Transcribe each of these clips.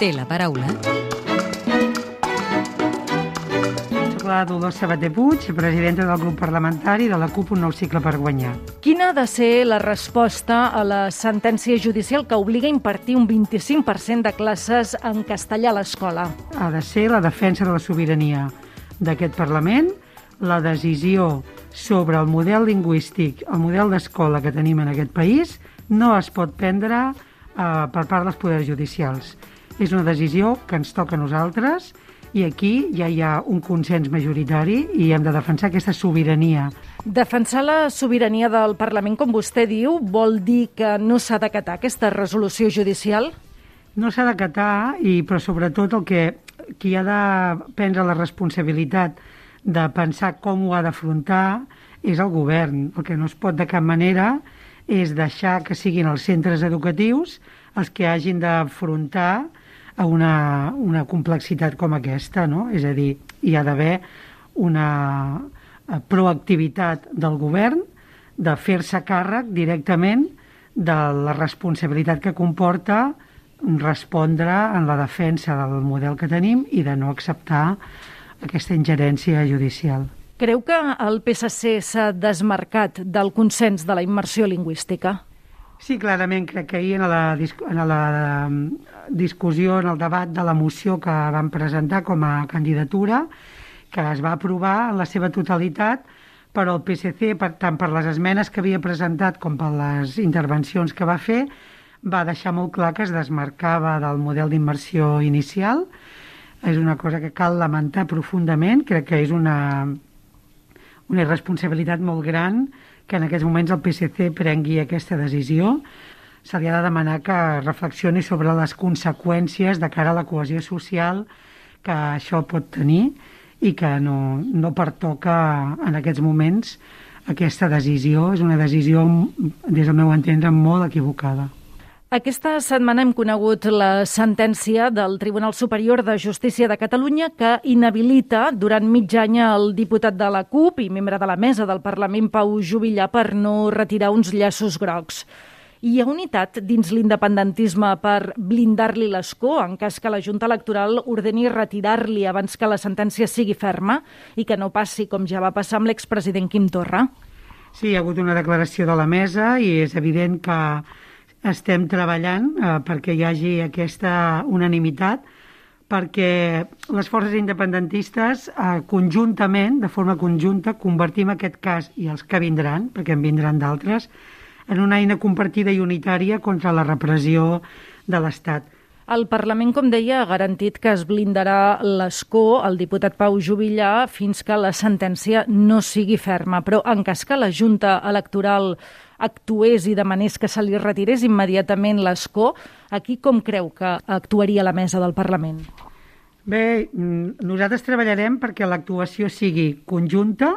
té la paraula. Soc la Dolors Sabater Puig, presidenta del grup parlamentari de la CUP Un nou cicle per guanyar. Quina ha de ser la resposta a la sentència judicial que obliga a impartir un 25% de classes en castellà a l'escola? Ha de ser la defensa de la sobirania d'aquest Parlament, la decisió sobre el model lingüístic, el model d'escola que tenim en aquest país, no es pot prendre eh, per part dels poders judicials. És una decisió que ens toca a nosaltres i aquí ja hi ha un consens majoritari i hem de defensar aquesta sobirania. Defensar la sobirania del Parlament, com vostè diu, vol dir que no s'ha d'acatar aquesta resolució judicial? No s'ha d'acatar, i però sobretot el que qui ha de prendre la responsabilitat de pensar com ho ha d'afrontar és el govern. El que no es pot de cap manera és deixar que siguin els centres educatius els que hagin d'afrontar a una, una complexitat com aquesta, no? És a dir, hi ha d'haver una eh, proactivitat del govern de fer-se càrrec directament de la responsabilitat que comporta respondre en la defensa del model que tenim i de no acceptar aquesta ingerència judicial. Creu que el PSC s'ha desmarcat del consens de la immersió lingüística? Sí, clarament, crec que ahir en la, en la discussió, en el debat de la moció que vam presentar com a candidatura, que es va aprovar en la seva totalitat, però el PSC, per, tant per les esmenes que havia presentat com per les intervencions que va fer, va deixar molt clar que es desmarcava del model d'immersió inicial. És una cosa que cal lamentar profundament, crec que és una, una irresponsabilitat molt gran que en aquests moments el PSC prengui aquesta decisió. Se li ha de demanar que reflexioni sobre les conseqüències de cara a la cohesió social que això pot tenir i que no, no pertoca en aquests moments aquesta decisió. És una decisió, des del meu entendre, molt equivocada. Aquesta setmana hem conegut la sentència del Tribunal Superior de Justícia de Catalunya que inhabilita durant mig any el diputat de la CUP i membre de la mesa del Parlament Pau Jubillà per no retirar uns llaços grocs. Hi ha unitat dins l'independentisme per blindar-li l'escó en cas que la Junta Electoral ordeni retirar-li abans que la sentència sigui ferma i que no passi com ja va passar amb l'expresident Quim Torra? Sí, hi ha hagut una declaració de la mesa i és evident que estem treballant eh, perquè hi hagi aquesta unanimitat perquè les forces independentistes eh, conjuntament, de forma conjunta, convertim aquest cas i els que vindran, perquè en vindran d'altres, en una eina compartida i unitària contra la repressió de l'Estat. El Parlament, com deia, ha garantit que es blindarà l'escó al diputat Pau Jubillà fins que la sentència no sigui ferma. Però en cas que la Junta Electoral actués i demanés que se li retirés immediatament l'escó, aquí com creu que actuaria la mesa del Parlament? Bé, mm, nosaltres treballarem perquè l'actuació sigui conjunta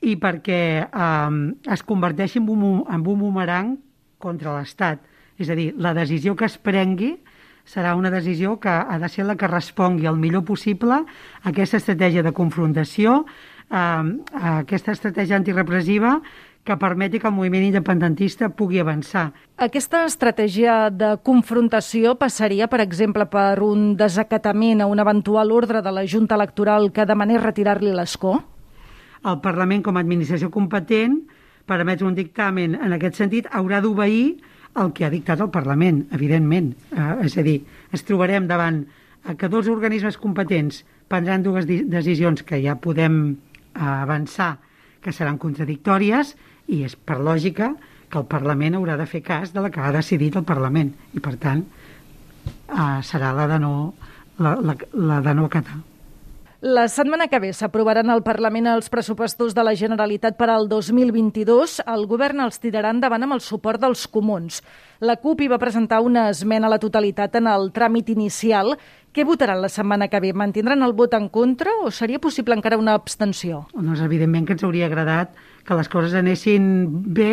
i perquè eh, es converteixi en un, en un bumerang contra l'Estat. És a dir, la decisió que es prengui serà una decisió que ha de ser la que respongui el millor possible a aquesta estratègia de confrontació, eh, a aquesta estratègia antirepressiva que permeti que el moviment independentista pugui avançar. Aquesta estratègia de confrontació passaria, per exemple, per un desacatament a un eventual ordre de la Junta Electoral que demanés retirar-li l'escó? El Parlament, com a administració competent, per emetre un dictamen en aquest sentit, haurà d'obeir el que ha dictat el Parlament, evidentment. Eh, és a dir, ens trobarem davant que dos organismes competents prendran dues decisions que ja podem eh, avançar que seran contradictòries i és per lògica que el Parlament haurà de fer cas de la que ha decidit el Parlament i per tant eh, serà la de no, la, la, la de no acatar. La setmana que ve s'aprovaran al Parlament els pressupostos de la Generalitat per al 2022. El govern els tirarà endavant amb el suport dels comuns. La CUP hi va presentar una esmena a la totalitat en el tràmit inicial. Què votaran la setmana que ve? Mantindran el vot en contra o seria possible encara una abstenció? Doncs evidentment que ens hauria agradat que les coses anessin bé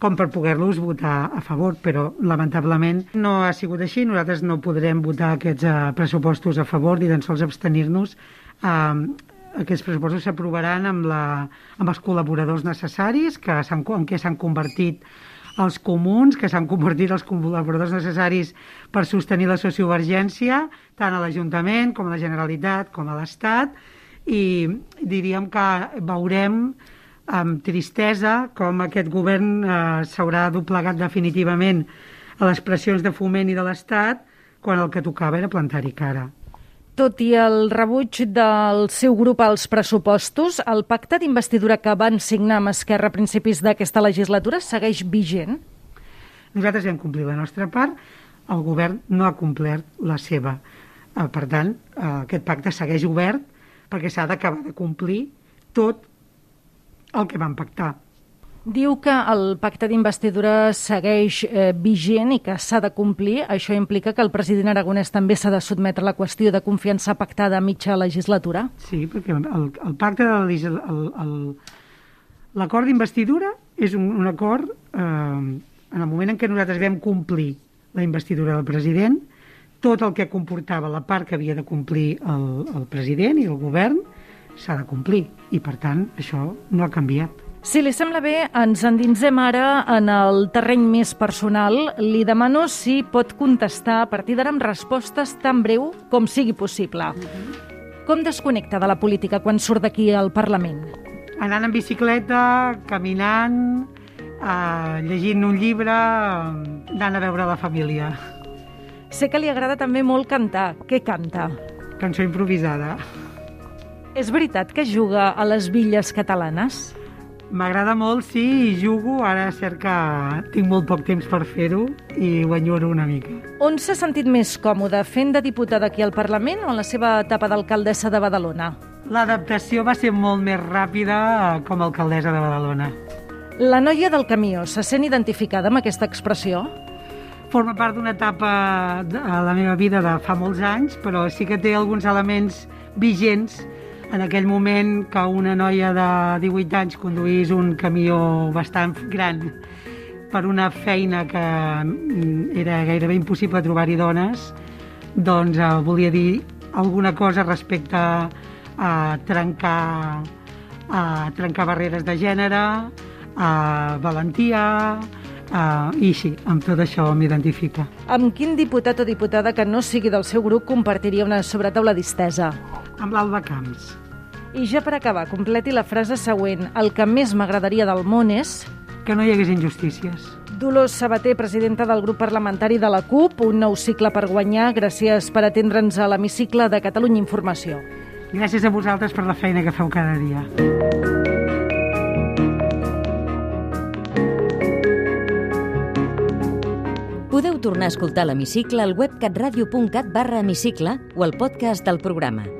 com per poder-los votar a favor, però lamentablement no ha sigut així. Nosaltres no podrem votar aquests uh, pressupostos a favor ni tan sols abstenir-nos. Uh, aquests pressupostos s'aprovaran amb, la, amb els col·laboradors necessaris que en què s'han convertit els comuns, que s'han convertit els col·laboradors necessaris per sostenir la sociovergència, tant a l'Ajuntament com a la Generalitat com a l'Estat, i diríem que veurem amb tristesa com aquest govern eh, s'haurà doblegat definitivament a les pressions de foment i de l'Estat quan el que tocava era plantar-hi cara. Tot i el rebuig del seu grup als pressupostos, el pacte d'investidura que van signar amb Esquerra a principis d'aquesta legislatura segueix vigent? Nosaltres hem complit la nostra part, el govern no ha complert la seva. Eh, per tant, eh, aquest pacte segueix obert perquè s'ha d'acabar de complir tot el que van pactar. Diu que el pacte d'investidura segueix eh, vigent i que s'ha de complir. Això implica que el president Aragonès també s'ha de sotmetre a la qüestió de confiança pactada a mitja legislatura? Sí, perquè el, el pacte de l'acord d'investidura és un, un acord eh, en el moment en què nosaltres vam complir la investidura del president, tot el que comportava la part que havia de complir el, el president i el govern s'ha de complir i per tant això no ha canviat. Si li sembla bé, ens endinsem ara en el terreny més personal. Li demano si pot contestar a partir d'ara amb respostes tan breu com sigui possible. Com desconnecta de la política quan surt d'aquí al Parlament? Anant en bicicleta, caminant, eh, llegint un llibre, anant a veure la família. Sé que li agrada també molt cantar. Què canta? Cançó improvisada. És veritat que juga a les villes catalanes? M'agrada molt, sí, i jugo. Ara cert que tinc molt poc temps per fer-ho i ho enyoro una mica. On s'ha sentit més còmode, fent de diputada aquí al Parlament o en la seva etapa d'alcaldessa de Badalona? L'adaptació va ser molt més ràpida eh, com a alcaldessa de Badalona. La noia del camió se sent identificada amb aquesta expressió? Forma part d'una etapa a la meva vida de fa molts anys, però sí que té alguns elements vigents en aquell moment que una noia de 18 anys conduís un camió bastant gran per una feina que mm, era gairebé impossible trobar-hi dones, doncs eh, volia dir alguna cosa respecte a trencar, a trencar barreres de gènere, a valentia, Uh, I sí, amb tot això m'identifica. Amb quin diputat o diputada que no sigui del seu grup compartiria una sobretaula distesa? Amb l'Alba Camps. I ja per acabar, completi la frase següent. El que més m'agradaria del món és... Que no hi hagués injustícies. Dolors Sabater, presidenta del grup parlamentari de la CUP, un nou cicle per guanyar. Gràcies per atendre'ns a l'hemicicle de Catalunya Informació. Gràcies a vosaltres per la feina que feu cada dia. Podeu tornar a escoltar l'hemicicle al web catradio.cat barra hemicicle o al podcast del programa